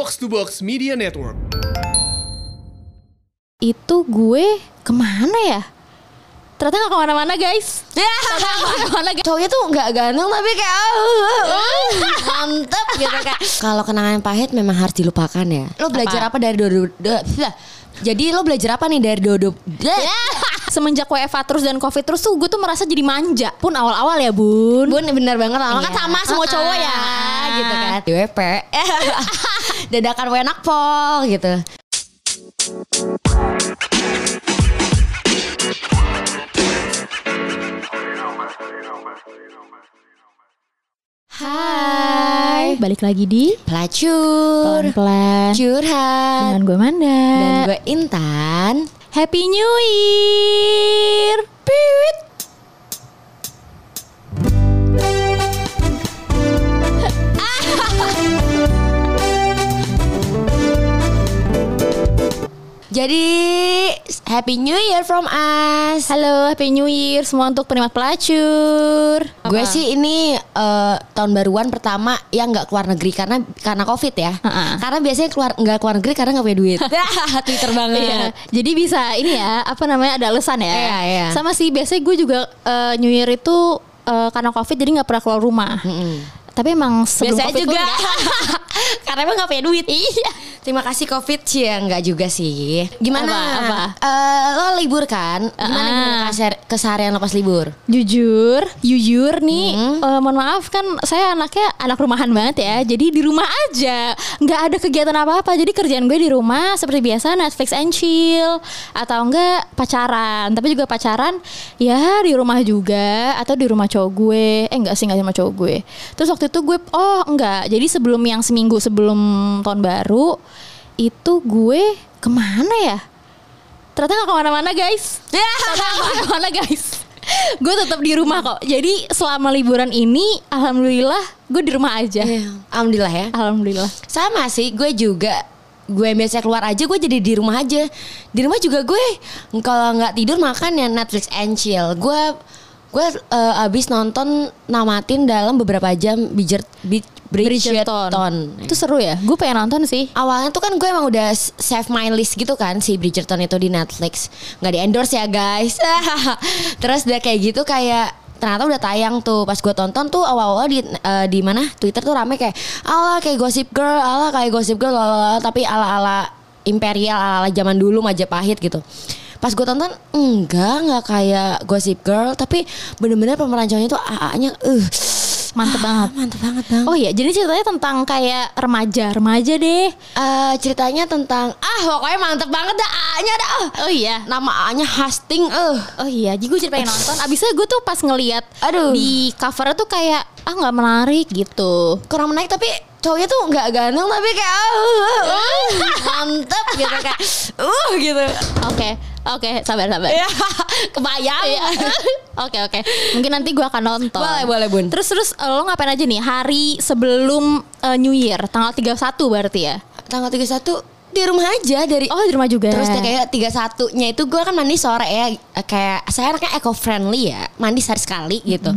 Box to Box Media Network. Itu gue ke mana ya? Ternyata gak ke mana-mana guys gak ke mana-mana guys Cowoknya tuh nggak ganteng tapi kayak uh, uh, mantep gitu kayak. Kalau kenangan pahit memang harus dilupakan ya. Lo belajar apa, dari dodo? do- dah. Jadi lo belajar apa nih dari dodo? dah. Semenjak WFA terus dan covid terus tuh gue tuh merasa jadi manja Pun awal-awal ya bun Bun bener banget lah kan Iya. sama semua cowok ya gitu kan. DWP. Dadakan wenak pol gitu. Hai Balik lagi di Pelacur. Pelan-pelan Curhat. Dengan gue Manda Dan gue Intan. Happy New Year Pit. Jadi Happy New Year from us. Halo Happy New Year Semua untuk penikmat pelacur Gue sih ini eh, tahun baruan pertama yang nggak keluar negeri karena karena covid ya. Ha-ha. Karena biasanya keluar nggak keluar negeri karena nggak punya duit. Twitter banget. Iya, jadi bisa ini ya, apa namanya ada alasan ya. Iya, iya. Sama sih biasanya gue juga eh, New Year itu eh, karena covid jadi nggak pernah keluar rumah. Tapi emang sebelum Biasanya covid juga. nggak. karena emang nggak punya duit. iya. Terima kasih covid sih ya nggak juga sih. Gimana? Apa, apa? Eh, lo libur kan? Gimana Ah. gimana kesehar- keseharian lo pas libur? Jujur, jujur nih, Hmm. eh, mohon maaf kan saya anaknya anak rumahan banget ya. Jadi di rumah aja, nggak ada kegiatan apa-apa. Jadi kerjaan gue di rumah seperti biasa Netflix and chill atau enggak pacaran. Tapi juga pacaran ya di rumah juga atau di rumah cowok gue. Eh enggak sih enggak sama cowok gue. Terus waktu itu gue oh enggak. Jadi sebelum yang seminggu sebelum tahun baru itu gue ke mana ya? Ternyata nggak ke mana-mana guys. Ternyata nggak ke mana-mana guys. gue tetap di rumah kok. Jadi selama liburan ini, alhamdulillah gue di rumah aja. Alhamdulillah ya. Alhamdulillah. Sama sih, gue juga gue biasa keluar aja gue jadi di rumah aja di rumah juga gue kalau nggak tidur makan ya Netflix and chill gue gue eh, abis nonton namatin dalam beberapa jam Bridger, Brid- Bridgerton. Itu seru ya. Gue pengen nonton sih. Awalnya tuh kan gue emang udah save my list gitu kan si Bridgerton itu di Netflix. Nggak di endorse ya guys. Terus udah kayak gitu kayak ternyata udah tayang tuh. Pas gue tonton tuh awal-awal di eh, di mana? Twitter tuh rame kayak ala kayak Gossip Girl ala kayak Gossip Girl lalala, tapi ala-ala imperial ala-ala zaman dulu Majapahit gitu pas gue tonton enggak nggak kayak Gossip Girl tapi bener-bener pemeran cowoknya tuh AA-nya uh Mantep banget. mantep banget bang Oh iya, jadi ceritanya tentang kayak remaja, remaja deh. Eh, ceritanya tentang ah pokoknya mantep banget dah A-nya dah. Oh iya. Nama A-nya Hastings eh. Oh iya, jadi gue jadi pengen nonton. Abisnya gue tuh pas ngeliat Aduh. di covernya tuh kayak ah nggak menarik gitu. Kurang menarik tapi cowoknya tuh nggak ganteng tapi kayak ah, uh, uh, mantep gitu kayak uh gitu. Oke, oke, sabar sabar. Ya, kebayang. Iya. Oke oke. Mungkin nanti gue akan nonton. Boleh, boleh, Bun. Terus terus eh, lo ngapain aja nih hari sebelum eh, New Year tanggal 31 berarti ya? Tanggal 31 di rumah aja dari Oh di rumah juga. Terus kayak tiga satunya itu gue kan mandi sore ya kayak saya anaknya eco friendly ya mandi sehari sekali gitu.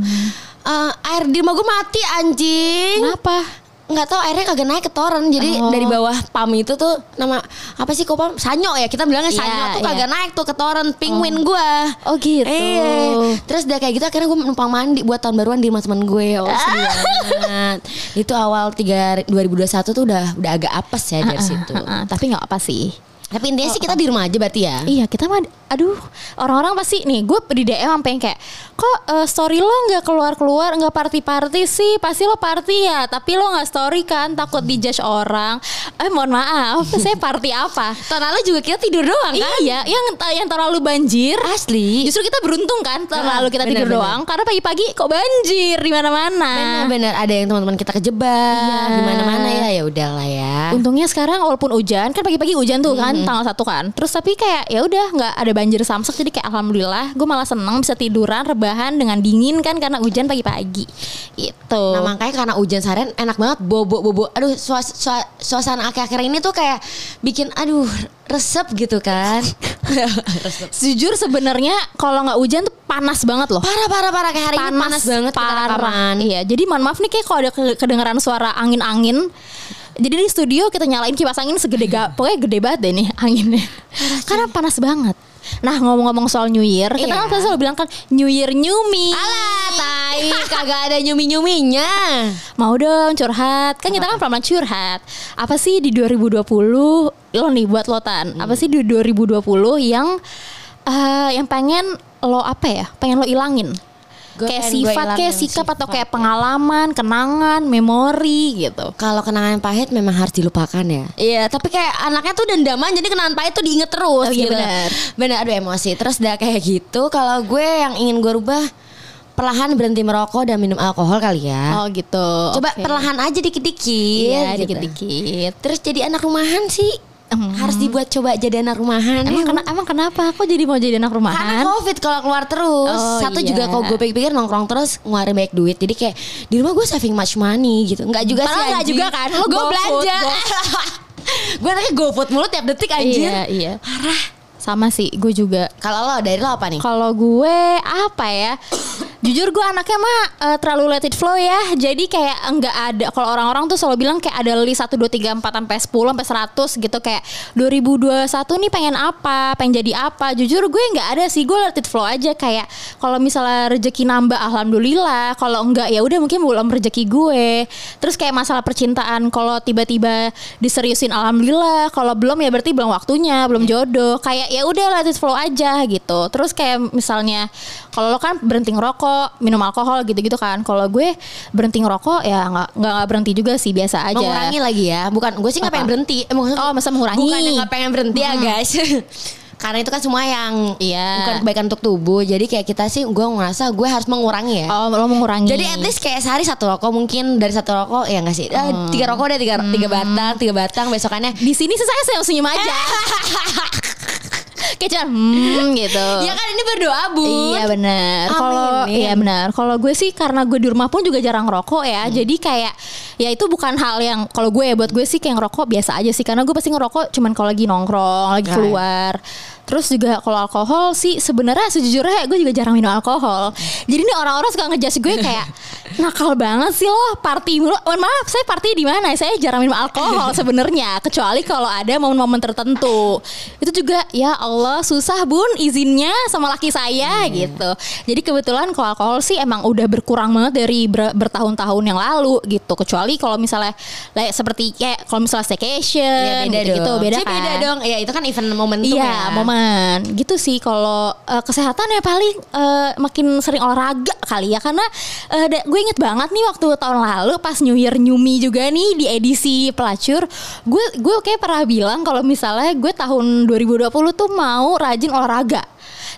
Eh, air di rumah gue mati anjing. Kenapa? Nggak tahu airnya kagak naik ke toren jadi Oh. dari bawah pam itu tuh nama apa sih kok pam sanyo ya kita bilangnya sanyo Iya, tuh iya. kagak naik tuh ke toren penguin gua Oh gitu. Iya. Terus udah kayak gitu akhirnya gue numpang mandi buat tahun baruan di rumah teman gue. Oh. Itu awal 3 2021 tuh udah udah agak apes ya dari situ. Tapi nggak apa sih. Tapi intinya sih kita di rumah aja berarti ya. Iya kita mah aduh orang-orang pasti nih gue di DM sampai yang kayak kok eh, story lo nggak keluar-keluar nggak party-party sih pasti lo party ya tapi lo nggak story kan takut dijudge orang eh mohon maaf saya party apa Tahun lalu juga kita tidur doang kan? iya yang yang terlalu banjir Asli. justru kita beruntung kan tahun Ah, lalu kita bener, tidur bener. doang karena pagi-pagi kok banjir di mana-mana Bener-bener ada yang teman-teman kita kejebak Iya. di mana-mana ya ya udahlah ya. Untungnya sekarang walaupun hujan kan pagi-pagi hujan tuh kan tanggal satu kan. Terus tapi kayak ya udah nggak ada banjir samsak jadi kayak alhamdulillah gue malah seneng bisa tiduran rebahan dengan dingin kan karena hujan pagi-pagi. Gitu. Nah makanya karena hujan seharian enak banget bobo bobo. Aduh suas- sua- suasana akhir-akhir ini tuh kayak bikin aduh resep gitu kan. resep. Jujur sebenarnya kalau nggak hujan tuh panas banget loh. Parah parah parah kayak hari ini panas banget parah. Iya, jadi mohon maaf nih kayak kalau ada ke- kedengeran suara angin-angin Jadi di studio kita nyalain kipas angin segede ga, pokoknya gede banget deh nih anginnya. Karena panas banget. Nah ngomong-ngomong soal New Year, kita Iya. kan selalu bilang kan New Year New Me. Alah, tai, kagak ada nyumi-nyuminya. Mau dong curhat. Kan kita kan pelan-pelan curhat. Apa sih di 2020 lo nih buat lo Tan? Apa sih di 2020 yang eh, yang pengen lo apa ya? Pengen lo ilangin? Gue kayak sifat, kayak sikap atau sifat kayak ya. pengalaman, kenangan, memori gitu. Kalau kenangan pahit memang harus dilupakan ya. Iya, tapi kayak anaknya tuh dendaman jadi kenangan pahit tuh diinget terus Oh, iya, gitu. benar. Benar, aduh emosi. Terus udah kayak gitu, kalau gue yang ingin gue rubah perlahan berhenti merokok dan minum alkohol kali ya. Oh gitu. Coba Oke. perlahan aja dikit-dikit. Iya, gitu. dikit-dikit. Terus jadi anak rumahan sih. Hmm. Harus dibuat coba jadi anak rumahan. Emang, kena- emang kenapa? Kok jadi mau jadi anak Karena rumahan? covid kalau keluar terus Oh, Satu iya. juga kalau gue pikir-pikir nongkrong terus ngeluarin banyak duit Jadi kayak di rumah gue saving much money gitu Enggak juga Padahal sih nggak anjing. juga kan, lo Gue belanja Gue anaknya GoFood mulu tiap detik anjir Iya, iya. Sama sih, gue juga. Kalau lo dari lo apa nih? Kalau gue apa ya? Jujur gue anaknya mah eh, terlalu let it flow ya. Jadi kayak enggak ada kalau orang-orang tuh selalu bilang kayak ada list 1 2 3 4 sampai 10 sampai 100 gitu kayak 2021 nih pengen apa, pengen jadi apa. Jujur gue nggak ada sih, gue let it flow aja kayak kalau misalnya rezeki nambah alhamdulillah, kalau enggak ya udah mungkin belum rezeki gue. Terus kayak masalah percintaan kalau tiba-tiba diseriusin alhamdulillah, kalau belum ya berarti belum waktunya, belum jodoh. Kayak ya udah let it flow aja gitu. Terus kayak misalnya kalau lo kan berhenti ngerokok, minum alkohol gitu-gitu kan. Kalau gue berhenti ngerokok ya nggak nggak berhenti juga sih biasa aja. Mengurangi lagi ya Bukan, gue sih nggak pengen berhenti Eh, maksud- Oh, masa mengurangi? Bukan nggak pengen berhenti ya guys Karena itu kan semua yang Iya. Bukan kebaikan untuk tubuh Jadi kayak kita sih Gue ngerasa gue harus mengurangi ya Oh, lo mengurangi. Jadi at least kayak sehari satu rokok mungkin dari satu rokok ya nggak sih Ah, Hmm. tiga rokok udah tiga tiga batang tiga batang besokannya di sini saya senyum senyum aja. kayak cuman hmm gitu. ya kan ini berdoa bu Iya benar. Kalau iya benar. Kalau gue sih karena gue di rumah pun juga jarang rokok ya. Hmm. Jadi kayak ya itu bukan hal yang kalau gue ya buat gue sih kayak ngerokok biasa aja sih karena gue pasti ngerokok cuman kalau lagi nongkrong, lagi keluar. Terus juga kalau alkohol sih sebenarnya sejujurnya gue juga jarang minum alkohol. Jadi nih orang-orang suka ngejudge gue kayak nakal banget sih lo party mulu. Oh, maaf, saya party di mana? Saya jarang minum alkohol sebenarnya kecuali kalau ada momen-momen tertentu. Itu juga ya Allah susah Bun izinnya sama laki saya gitu. Jadi kebetulan kalau alkohol sih emang udah berkurang banget dari ber- bertahun-tahun yang lalu gitu. Kecuali kalau misalnya like, seperti kayak kalau misalnya staycation ya beda gitu, dong beda Cih, kan. beda dong ya itu kan event momentum Iya, ya momen gitu sih. Kalau eh, kesehatan ya paling eh, makin sering olahraga kali ya, karena da- gue inget banget nih waktu tahun lalu pas New Year New Me juga nih di edisi pelacur, gue gue kayak pernah bilang kalau misalnya gue tahun 2020 tuh mau rajin olahraga.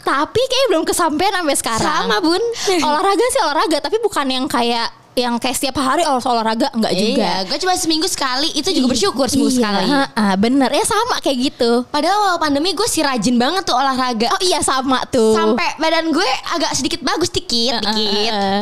Tapi kayak belum kesampaian sampai sekarang. sama bun olahraga sih olahraga, tapi bukan yang kayak yang kayak setiap hari harus olahraga enggak juga. Iya, gue cuma seminggu sekali itu juga bersyukur seminggu Iya, sekali. ha-ha, bener ya sama kayak gitu. Padahal awal pandemi gue sih rajin banget tuh olahraga. Oh iya sama tuh. Sampai badan gue agak sedikit bagus dikit, dikit. Heeh.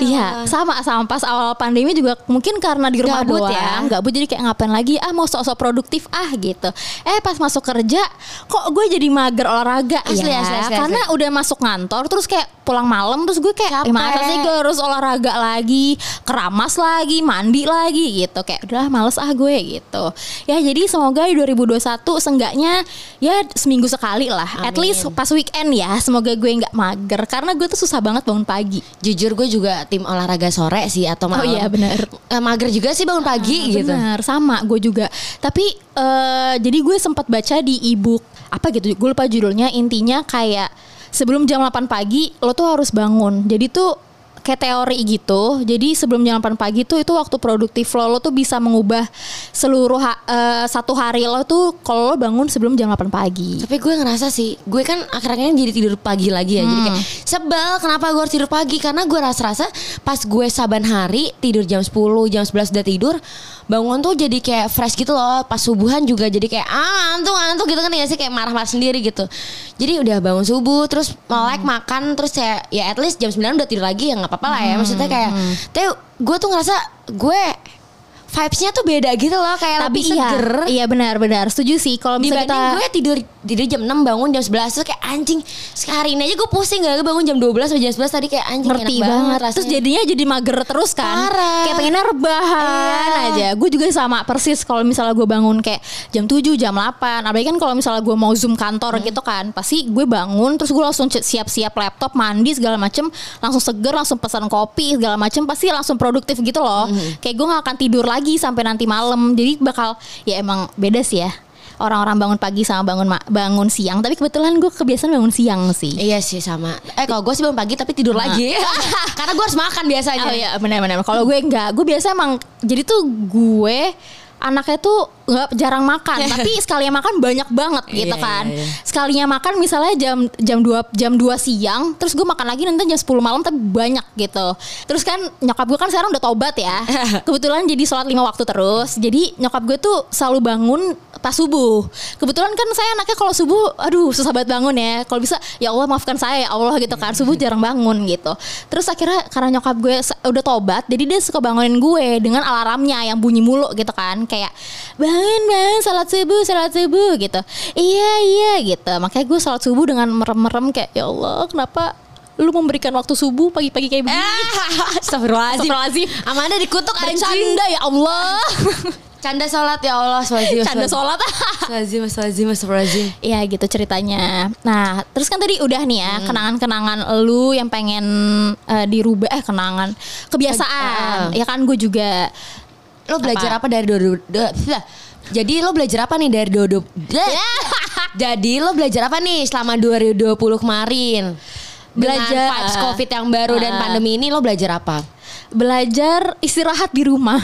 Iya, sama sama pas awal pandemi juga mungkin karena di rumah Gabut doang, ya. gabut jadi kayak ngapain lagi ah mau sok-sok produktif ah gitu. Eh pas masuk kerja kok gue jadi mager olahraga Asli, ya, asli, asli, karena udah masuk kantor terus kayak pulang malam terus gue kayak Capek. "Eh, masa sih gue harus olahraga lagi, keramas lagi, mandi lagi gitu kayak udah males ah gue gitu. Ya jadi semoga di 2021 seenggaknya ya seminggu sekali lah, at Amin. least pas weekend ya semoga gue nggak mager karena gue tuh susah banget bangun pagi. Jujur gue juga tim olahraga sore sih atau Oh malam. iya benar. Eh, mager juga sih bangun pagi gitu. Benar, sama gue juga. Tapi eh, jadi gue sempat baca di ebook apa gitu, gue lupa judulnya. Intinya kayak sebelum jam 8 pagi lo tuh harus bangun. Jadi tuh kayak teori gitu. Jadi sebelum jam 8 pagi tuh itu waktu produktif lo, lo tuh bisa mengubah seluruh ha- eh, satu hari lo tuh kalau lo bangun sebelum jam 8 pagi. Tapi gue ngerasa sih, gue kan akhirnya jadi tidur pagi lagi ya. Jadi kayak sebel kenapa gue harus tidur pagi karena gue rasa-rasa pas gue saban hari tidur jam 10, jam 11 udah tidur, bangun tuh jadi kayak fresh gitu loh. Pas subuhan juga jadi kayak ah ngantuk ngantuk gitu kan ya sih kayak marah-marah sendiri gitu. Jadi udah bangun subuh terus melek makan terus ya ya at least jam 9 udah tidur lagi ya apa-apa lah ya. Maksudnya kayak tapi gue tuh ngerasa gue vibesnya tuh beda gitu loh kayak Tapi lebih iya, seger iya benar-benar setuju sih kalau misalnya dibanding kita gue tidur tidur jam 6 bangun jam 11 terus kayak anjing sekali ini aja gue pusing gak bangun jam 12 atau jam 11 tadi kayak anjing ngerti enak banget. rasanya. Terus jadinya jadi mager terus kan. Parah. Kayak pengennya rebahan Iya. aja. Gue juga sama persis kalau misalnya gue bangun kayak jam 7, jam 8. Apalagi kan kalau misalnya gue mau zoom kantor Hmm. gitu kan, pasti gue bangun terus gue langsung siap-siap laptop, mandi segala macem, langsung seger, langsung pesan kopi segala macem, pasti langsung produktif gitu loh. Hmm. Kayak gue gak akan tidur lagi sampai nanti malam. Jadi bakal ya emang beda sih ya. Orang-orang bangun pagi sama bangun bangun siang, tapi kebetulan gue kebiasaan bangun siang sih. Iya sih sama. Eh kalau gue sih bangun pagi tapi tidur lagi. Karena gue harus makan biasanya. Oh iya benar-benar. Kalau gue enggak, gue biasa emang jadi tuh gue anaknya tuh nggak jarang makan, tapi sekalinya makan banyak banget gitu Iya, kan. iya, iya. Sekalinya makan misalnya jam jam 2 jam 2 siang, terus gue makan lagi nanti jam 10 malam tapi banyak gitu. Terus kan nyokap gue kan sekarang udah tobat ya. Kebetulan jadi sholat lima waktu terus. Jadi nyokap gue tuh selalu bangun pas subuh. Kebetulan kan saya anaknya kalau subuh aduh susah banget bangun ya. Kalau bisa ya Allah maafkan saya ya Allah gitu kan. Subuh jarang bangun gitu. Terus akhirnya karena nyokap gue udah tobat, jadi dia suka bangunin gue dengan alarmnya yang bunyi mulu gitu kan. Kayak bangun bangun salat subuh salat subuh gitu. Iya iya gitu. Makanya gue salat subuh dengan merem-merem kayak ya Allah kenapa lu memberikan waktu subuh pagi-pagi kayak begini. Astagfirullahaladzim. Astagfirullahaladzim. Amanda dikutuk. Bercanda ya Allah. Canda sholat ya Allah. Canda sholat. Astagfirullahaladzim. Astagfirullahaladzim. Astagfirullahaladzim. Iya gitu ceritanya. Nah, terus kan tadi udah nih ya kenangan-kenangan lu yang pengen eh, dirubah eh kenangan kebiasaan. Ya kan gue juga Lo belajar Apa? apa, dari dua, dua, dua- dah. Jadi lo belajar apa nih dari dua, dua, dah. Jadi lo belajar apa nih selama 2020 kemarin? Belajar- Dengan vibes covid yang baru dan Ah. pandemi ini lo belajar apa? belajar istirahat di rumah.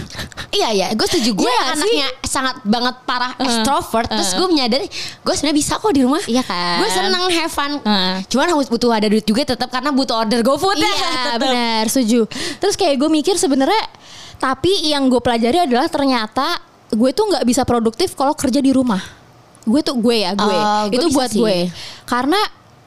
Iya ya, gue setuju gue nggak anaknya sangat banget parah Uh, extrovert. Terus uh. gue menyadari gue sebenarnya bisa kok di rumah. Iya kan? Gue seneng have fun. Uh. Cuman harus butuh ada duit juga tetap karena butuh order GoFood. Iya benar setuju. Terus kayak gue mikir sebenarnya tapi yang gue pelajari adalah ternyata gue tuh nggak bisa produktif kalau kerja di rumah. Gue tuh gue ya gue. Oh, gue itu buat sih. gue. Karena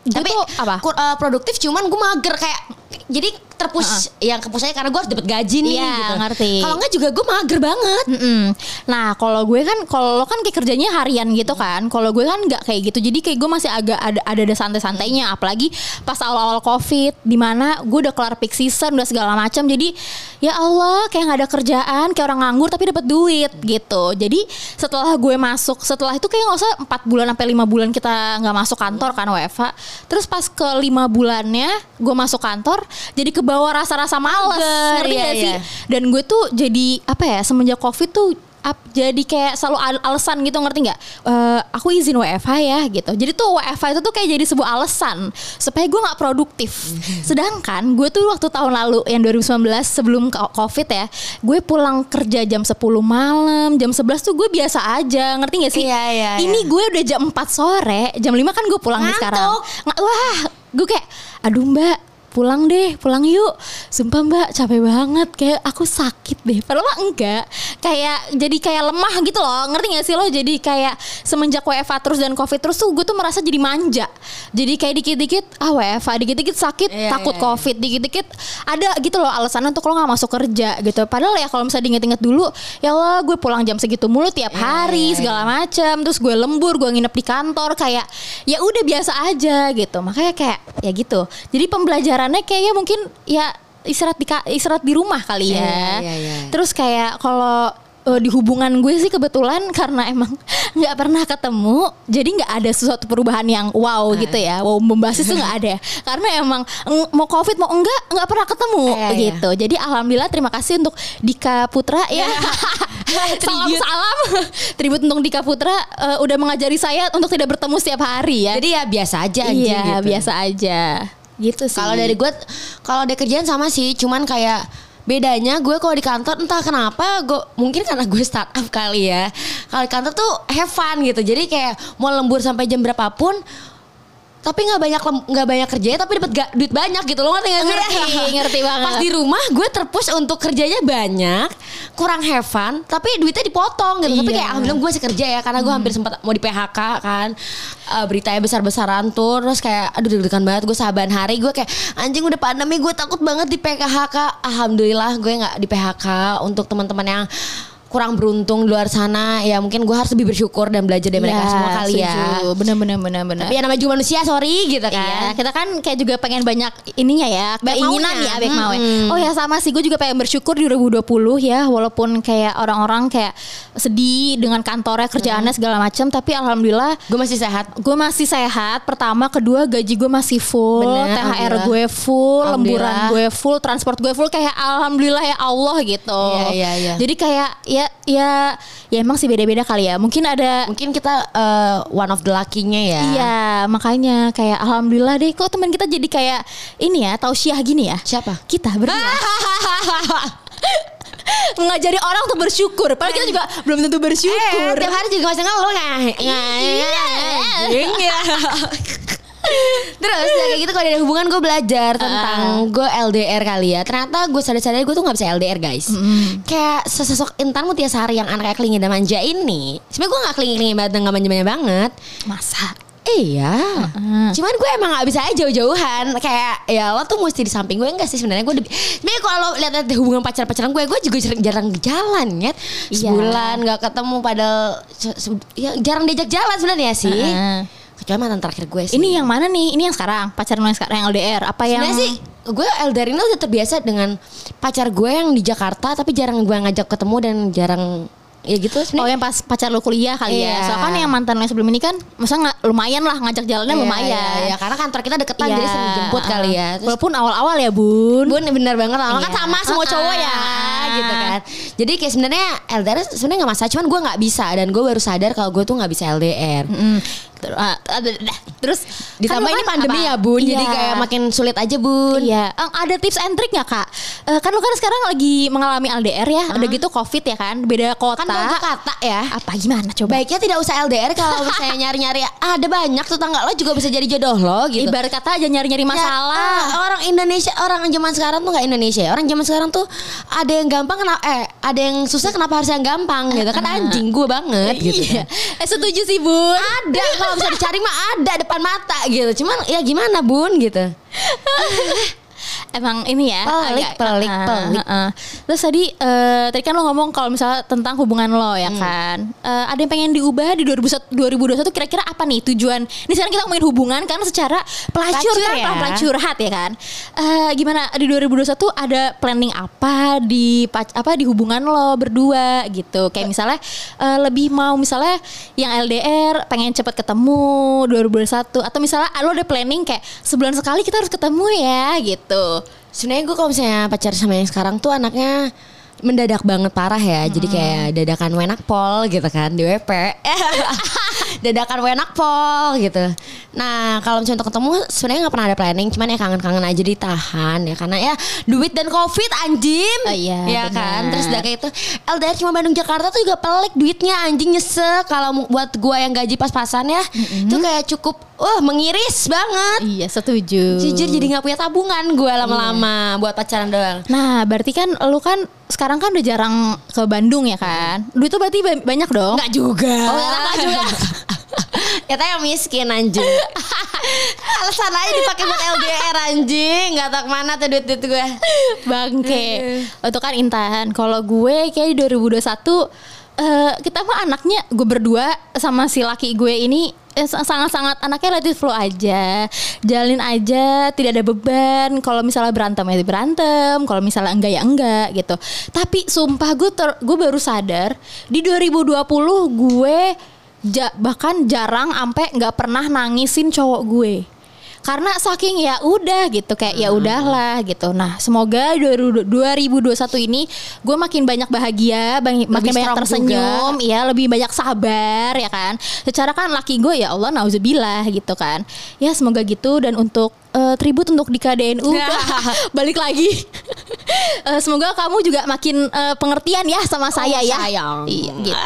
gue Tapi tuh apa? kur- uh, produktif cuman gue mager kayak jadi terpush yang kepusanya karena gue harus dapat gaji nih Iya, gitu. ngerti. Kalau enggak juga gue mager banget. Mm-mm. Nah kalau gue kan kalau lo kan kayak kerjanya harian gitu kan kalau gue kan nggak kayak gitu jadi kayak gue masih agak ada ada, ada santai-santainya apalagi pas awal-awal covid di mana gue udah kelar peak season udah segala macam jadi ya Allah kayak nggak ada kerjaan kayak orang nganggur tapi dapat duit gitu jadi setelah gue masuk setelah itu kayak nggak usah empat bulan sampai lima bulan kita nggak masuk kantor kan WFA terus pas ke lima bulannya gue masuk kantor jadi ke bawah rasa-rasa males ngerti iya, gak sih? iya. dan gue tuh jadi apa ya semenjak covid tuh ap- jadi kayak selalu al- alasan gitu ngerti nggak? Eh, aku izin WFH ya gitu. Jadi tuh WFH itu tuh kayak jadi sebuah alasan supaya gue nggak produktif. Sedangkan gue tuh waktu tahun lalu yang 2019 sebelum covid ya gue pulang kerja jam 10 malam jam 11 tuh gue biasa aja ngerti gak sih? Iya, iya, ini gue udah jam 4 sore jam 5 kan gue pulang nih Ngantuk. sekarang Nga- wah gue kayak aduh mbak pulang deh pulang yuk. Sumpah mbak capek banget. Kayak aku sakit deh. Padahal mah enggak. Kayak jadi kayak lemah gitu loh. Ngerti gak sih lo? Jadi kayak semenjak WFA terus dan covid terus tuh gue tuh merasa jadi manja. Jadi kayak dikit-dikit ah WFA dikit-dikit sakit Iya, takut iya, iya. covid dikit-dikit ada gitu loh alasan untuk lo nggak masuk kerja gitu. Padahal ya kalau misalnya diinget-inget dulu ya Allah gue pulang jam segitu mulu tiap Iya, hari iya, segala macam terus gue lembur gue nginep di kantor kayak ya udah biasa aja gitu. Makanya kayak ya gitu. Jadi pembelajarannya kayaknya mungkin ya istirahat di istirahat di rumah kali ya Iya, iya, iya. terus kayak kalau eh, di hubungan gue sih kebetulan karena emang nggak pernah ketemu jadi nggak ada sesuatu perubahan yang wow Nah. gitu ya wow membasis tuh nggak ada karena emang mau covid mau enggak nggak pernah ketemu Iya, iya. gitu jadi alhamdulillah terima kasih untuk Dika Putra ya salam Tribute. salam tribut untuk Dika Putra eh, udah mengajari saya untuk tidak bertemu setiap hari ya Jadi ya biasa aja iya gitu. biasa aja gitu sih. Kalau dari gue, kalau ada kerjaan sama sih, cuman kayak bedanya gue kalau di kantor entah kenapa gue mungkin karena gue startup kali ya kalau di kantor tuh have fun gitu. Jadi kayak mau lembur sampai jam berapapun tapi nggak banyak nggak banyak kerjanya tapi dapat ga- duit banyak gitu loh ngerti sih? Ngerti, ngerti banget. pas di rumah gue terpush untuk kerjanya banyak kurang have fun tapi duitnya dipotong gitu tapi Iya. kayak alhamdulillah gue masih kerja ya karena gue hampir sempat mau di PHK kan Eh, beritanya besar-besaran tuh terus kayak aduh deg-degan banget gue saban hari gue kayak anjing udah pandemi gue takut banget di PHK alhamdulillah gue nggak di PHK untuk teman-teman yang kurang beruntung di luar sana ya mungkin gue harus lebih bersyukur dan belajar dari mereka Ya, semua kali ya setuju. Bener bener bener bener. tapi ya namanya juga manusia sorry gitu Iya, kan kita kan kayak juga pengen banyak ininya ya, keinginan ya, baik mau ya. Mm-mm. Oh ya sama sih, gue juga pengen bersyukur di 2020 ya, walaupun kayak orang-orang kayak sedih dengan kantornya, kerjaannya segala macam, tapi alhamdulillah gue masih sehat gue masih sehat. Pertama, kedua gaji gue masih full, Bener, THR gue full, lemburan gue full, transport gue full. Kayak alhamdulillah ya Allah gitu. Iya, iya, iya. Jadi kayak ya ya ya emang sih beda-beda kali ya. Mungkin ada mungkin kita eh, one of the lucky-nya ya Iya, makanya kayak alhamdulillah deh kok teman kita jadi kayak ini ya, tausiah gini ya. siapa Kita berdua mengajari orang untuk bersyukur. Padahal kita juga belum tentu bersyukur. Eh, tiap hari juga masih ngeluh nggak? Iya. Terus ya kayak gitu kalau ada hubungan gue belajar tentang gue LDR kali ya. Ternyata gue sadar-sadar gue tuh nggak bisa LDR guys. Kayak sesosok intan mutiasari yang anaknya kelingi dan manja ini. Sebenarnya gue nggak kelingi-kelingi banget dan nggak manja-manja banget. Masa? Iya. Cuman gue emang gak bisa aja jauh-jauhan. Kayak ya lo tuh mesti di samping gue enggak sih sebenarnya gue. lebih- Sebenarnya kalau lihat hubungan pacar-pacaran gue, gue juga jarang, jarang jalan ya. Sebulan nggak ketemu padahal ya, jarang diajak jalan sebenarnya sih. Heeh. Kecuali mantan terakhir gue sih. Ini yang mana nih? Ini yang sekarang, pacaran lo yang sekarang yang LDR. Apa yang Sebenarnya sih gue LDR ini udah terbiasa dengan pacar gue yang di Jakarta tapi jarang gue ngajak ketemu dan jarang ya gitu Oh sebenarnya. yang pas pacar lo kuliah kali ya. Iya. Soalnya kan yang mantan lo sebelum ini kan masa nggak lumayan lah ngajak jalannya Iya, lumayan. iya, iya. karena kantor kita deketan Iya. jadi sering jemput kali ya. Terus Walaupun awal-awal ya bun. Bun bener banget Lama kan Iya. sama semua cowok ya Ah. Gitu kan Jadi kayak sebenarnya LDR sebenarnya gak masalah Cuman gue gak bisa Dan gue baru sadar kalau gue tuh gak bisa LDR Mm. Ah. Terus Ditambah kan ini kan pandemi apa? ya bun Jadi Iya. kayak makin sulit aja bun Iya, ada tips and trick nggak kak? Eh, kan lu kan sekarang lagi mengalami LDR ya, udah gitu COVID ya kan, beda kota. Kan bagus kata ya Apa gimana coba? Baiknya tidak usah LDR kalau misalnya nyari-nyari Ada banyak tetangga lo juga bisa jadi jodoh lo gitu Ibarat kata aja nyari-nyari Ya, masalah. ah, orang Indonesia orang zaman sekarang tuh nggak Indonesia ya. orang zaman sekarang tuh ada yang gampang kenapa eh ada yang susah kenapa harus yang gampang gitu kan anjing gue banget gitu Iya. kan. Eh setuju sih bun. ada kalau bisa dicari mah ada depan mata gitu cuman ya gimana bun gitu Emang ini ya Pelik, pelik, Ah, pelik. ah, ah. Terus tadi eh, tadi kan lo ngomong kalau misalnya tentang hubungan lo ya Hmm. kan. Eh, ada yang pengen diubah di 2021 2021 kira-kira apa nih tujuan? Ini sekarang kita ngomongin hubungan karena secara pelacur, Pelacur kan ya. pelacur curhat ya kan. Eh, gimana di 2021 ada planning apa di apa di hubungan lo berdua gitu. Kayak misalnya eh, lebih mau misalnya yang LDR pengen cepet ketemu 2021 atau misalnya lo ada planning kayak sebulan sekali kita harus ketemu ya gitu. Sebenarnya gue kalau misalnya pacar sama yang sekarang tuh anaknya mendadak banget parah ya. Jadi kayak dadakan wenak pol gitu kan di WP dadakan wenak pol gitu. Nah kalau misalnya untuk ketemu sebenarnya nggak pernah ada planning. Cuman ya kangen-kangen aja ditahan ya. Karena ya duit dan covid anjim Oh iya, ya kan? Terus udah kayak itu LDR cuma Bandung Jakarta tuh juga pelik duitnya anjing. Nyesek kalau buat gua yang gaji pas-pasan ya itu kayak cukup wah mengiris banget. Iya setuju. Jujur jadi nggak punya tabungan gue lama-lama buat pacaran doang. Nah berarti kan lu kan sekarang kan udah jarang ke Bandung ya kan? Duit tuh berarti ba- banyak dong? Enggak juga. Oh, ternyata nggak juga. Kita yang miskin anjing. Alasan aja dipakai buat LDR anjing. Gak tau ke mana tuh duit duit gue. Bangke. Itu kan Intan. Kalau gue kayak di 2021 eh kita mah anaknya gue berdua sama si laki gue ini eh, sa- sangat-sangat anaknya it flow aja. Jalin aja tidak ada beban. Kalau misalnya berantem ya berantem. Kalau misalnya enggak ya enggak gitu. Tapi sumpah gue ter- gue baru sadar di 2020 gue ja- bahkan jarang sampai nggak pernah nangisin cowok gue karena saking ya udah gitu kayak ya udahlah gitu. Nah, semoga 2021 ini gue makin banyak bahagia, bang- makin banyak tersenyum, ya lebih banyak sabar ya kan. Secara kan laki gue ya Allah nauzubillah gitu kan. Ya semoga gitu dan untuk eh, tribut untuk di KDNU balik lagi. Eh, semoga kamu juga makin eh, pengertian ya sama saya ya. sayang. Iya gitu.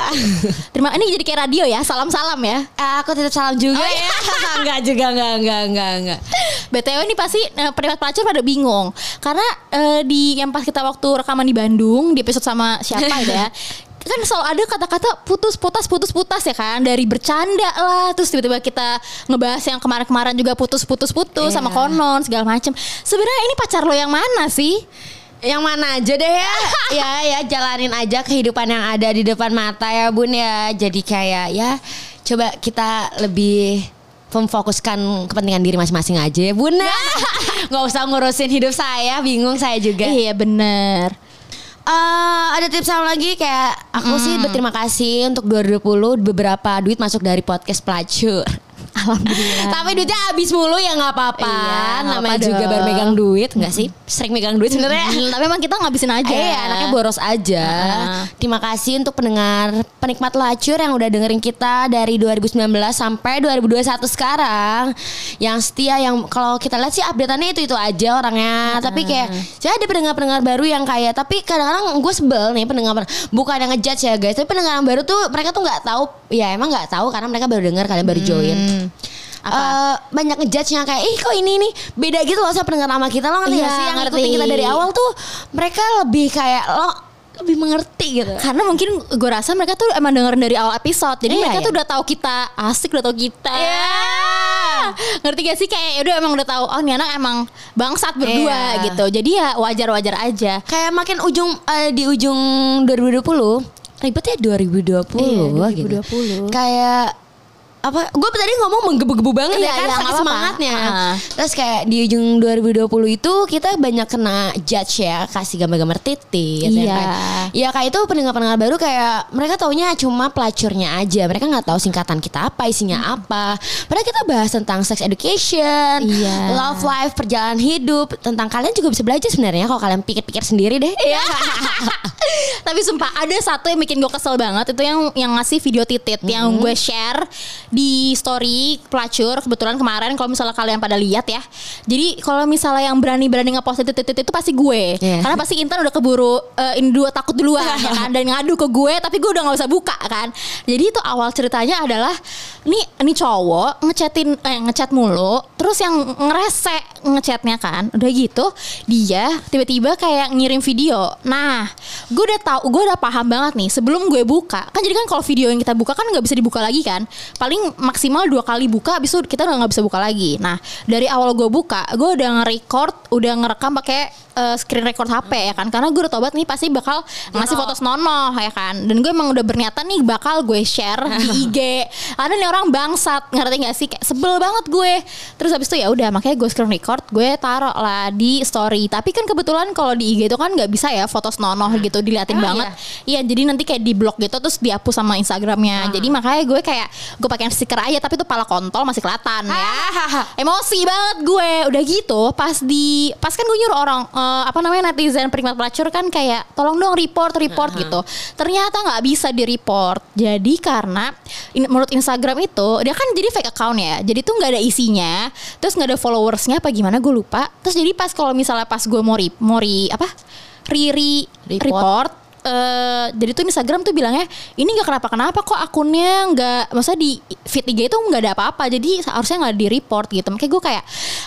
Terima ini jadi kayak radio ya, salam-salam ya. Eh, aku titip salam juga Oh, ya. enggak juga enggak enggak enggak enggak. BTW ini pasti eh, pendengar pelacur pada bingung karena eh, di yang pas kita waktu rekaman di Bandung di episode sama siapa gitu ya kan selalu ada kata-kata putus putas putus putas ya kan? Dari bercanda lah terus tiba-tiba kita ngebahas yang kemarin-kemarin juga putus putus putus sama Iya. konon segala macem. Sebenarnya ini pacar lo yang mana sih? Yang mana aja deh ya. Ya ya jalanin aja kehidupan yang ada di depan mata ya bun ya. Jadi kayak ya coba kita lebih memfokuskan kepentingan diri masing-masing aja ya bun nggak usah ngurusin hidup saya bingung saya juga. Iya bener. Eh, ada tips sama lagi kayak aku sih berterima kasih untuk 2020 beberapa duit masuk dari podcast pelacur. Alhamdulillah. Tapi duitnya habis mulu ya nggak apa-apa. Iya, Namanya apa-apa juga baru megang duit, nggak sih? Sering megang duit sebenarnya. Hmm, Tapi emang kita ngabisin aja. Iya, anaknya boros aja. Ah. Terima kasih untuk pendengar penikmat lacur yang udah dengerin kita dari 2019 sampai 2021 sekarang. Yang setia yang kalau kita lihat sih updateannya itu itu aja orangnya. Tapi kayak saya ada pendengar-pendengar baru yang kayak tapi kadang-kadang gue sebel nih pendengar bukan yang ngejudge ya guys, tapi pendengar yang baru tuh mereka tuh nggak tahu ya emang nggak tahu karena mereka baru dengar kalian baru join. Hmm. Eh, banyak ngejudge yang kayak ih kok ini nih beda gitu loh sama pendengar lama kita lo ngerti gak sih yang ngerti. ngikutin kita dari awal tuh mereka lebih kayak lo lebih mengerti gitu Karena mungkin gue rasa mereka tuh emang dengerin dari awal episode Jadi Iya, mereka iya. tuh udah tahu kita asik, udah tahu kita Iya. Ngerti gak sih kayak udah emang udah tahu Oh ini anak emang bangsat berdua Iya. gitu Jadi ya wajar-wajar aja kayak makin ujung eh, di ujung 2020 ribet ya 2020 Iya, gitu. 2020. kayak apa gue tadi ngomong menggebu-gebu banget Iya, ya kan iya, saking nggak apa-apa. semangatnya Ah. terus kayak di ujung 2020 itu kita banyak kena judge ya kasih gambar-gambar titik Iya. kan. ya kayak itu pendengar-pendengar baru kayak mereka taunya cuma pelacurnya aja mereka nggak tahu singkatan kita apa isinya apa padahal kita bahas tentang sex education Iya. love life perjalanan hidup tentang kalian juga bisa belajar sebenarnya kalau kalian pikir-pikir sendiri deh Iya. Tapi sumpah ada satu yang bikin gue kesel banget itu yang yang ngasih video titit yang Mm-hmm. gue share di story pelacur kebetulan kemarin kalau misalnya kalian pada lihat ya. Jadi kalau misalnya yang berani-berani ngepost titit-titit itu pasti gue. Iya. Karena pasti Intan udah keburu eh, ini dua takut duluan ya kan dan ngadu ke gue tapi gue udah nggak usah buka kan. Jadi itu awal ceritanya adalah nih ini cowok ngechatin eh, ngechat mulu terus yang ngerese ngechatnya kan udah gitu dia tiba-tiba kayak ngirim video nah gue udah tahu gue udah paham banget nih sebelum gue buka kan jadi kan kalau video yang kita buka kan nggak bisa dibuka lagi kan paling maksimal dua kali buka habis itu kita udah nggak bisa buka lagi. Nah dari awal gue buka gue udah nge-record udah ngerekam pakai eh, screen record HP ya kan? Karena gue udah tobat nih pasti bakal ngasih foto snonoh ya kan? Dan gue emang udah berniatan nih bakal gue share di IG karena nih orang bangsat ngerti gak sih? Kayak sebel banget gue. Terus habis itu ya udah makanya gue screen record gue taruh lah di story. Tapi kan kebetulan kalau di IG itu kan nggak bisa ya foto snonoh gitu diliatin Emang banget. Iya jadi nanti kayak di blok gitu terus dihapus sama Instagramnya. Jadi makanya gue kayak gue pakai stiker aja tapi tuh pala kontol masih kelihatan ya. Emosi banget gue. Udah gitu pas di pas kan gue nyuruh orang eh, apa namanya netizen penikmat pelacur kan kayak tolong dong report report gitu. Ternyata nggak bisa di report jadi karena in- menurut Instagram itu dia kan jadi fake account ya. Jadi tuh nggak ada isinya terus nggak ada followersnya apa gimana gue lupa. Terus jadi pas kalau misalnya pas gue mau ri, mau ri apa? Riri Report. report eh jadi tuh Instagram tuh bilangnya ini nggak kenapa kenapa kok akunnya nggak masa di feed IG itu nggak ada apa-apa jadi seharusnya nggak di report gitu. Makanya gue kayak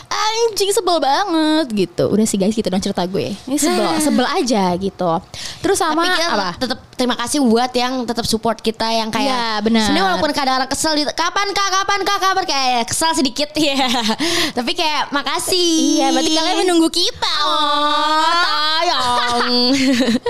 anjing sebel banget gitu. Udah sih guys gitu dong cerita gue. Ini sebel sebel aja gitu. Terus sama Tapi apa? tetap terima kasih buat yang tetap support kita yang kayak Iya, benar. Sebenarnya walaupun kadang-kadang kesel di- kapan kak kapan kak kapan kayak kesel sedikit ya. Tapi kayak makasih. iya berarti kalian menunggu kita Oh, tayang.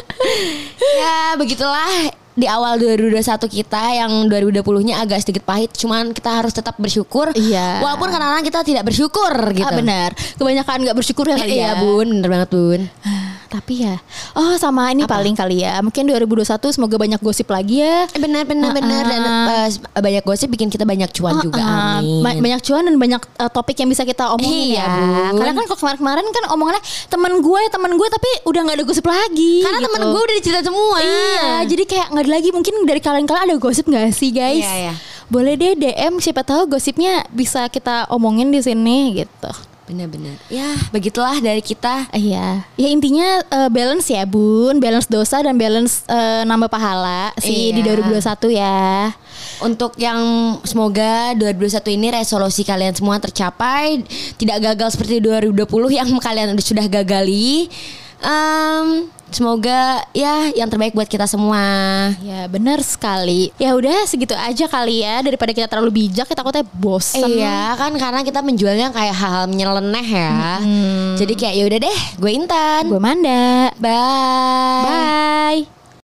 ya, begitulah di awal 2021 kita yang 2020-nya agak sedikit pahit, cuman kita harus tetap bersyukur. Iya. Walaupun kadang-kadang kita tidak bersyukur gitu. ah, benar kebanyakan nggak bersyukur ya Iya, ya Bun, bener banget, Bun. tapi ya oh sama ini paling kali ya mungkin 2021 semoga banyak gosip lagi ya Benar benar benar dan uh, banyak gosip bikin kita banyak cuan juga. Ah, Amin. ba- banyak cuan dan banyak uh, topik yang bisa kita omongin Iya, ya. Bun. Karena kan kok kemarin-kemarin kan omongannya teman gue, teman gue tapi udah nggak ada gosip lagi. Karena gitu. temen gue udah dicerita semua. Iya, jadi kayak nggak ada lagi. Mungkin dari kalian-kalian ada gosip nggak sih guys? Iya, iya. Boleh deh DM siapa tahu gosipnya bisa kita omongin di sini gitu. Benar-benar. Ya, begitulah dari kita. Iya, ya intinya eh, balance ya bun, balance dosa dan balance eh, nambah pahala sih di Iya. 2021 ya. Untuk yang semoga 2021 ini resolusi kalian semua tercapai, tidak gagal seperti 2020 yang kalian udah sudah gagali. Em, Semoga ya yang terbaik buat kita semua. Ya benar sekali. Ya udah segitu aja kali ya daripada kita terlalu bijak kita takutnya bosen. Iya kan karena kita menjualnya kayak hal-hal nyeleneh ya. Jadi kayak ya udah deh, gue Intan. Gue Manda. Bye. Bye.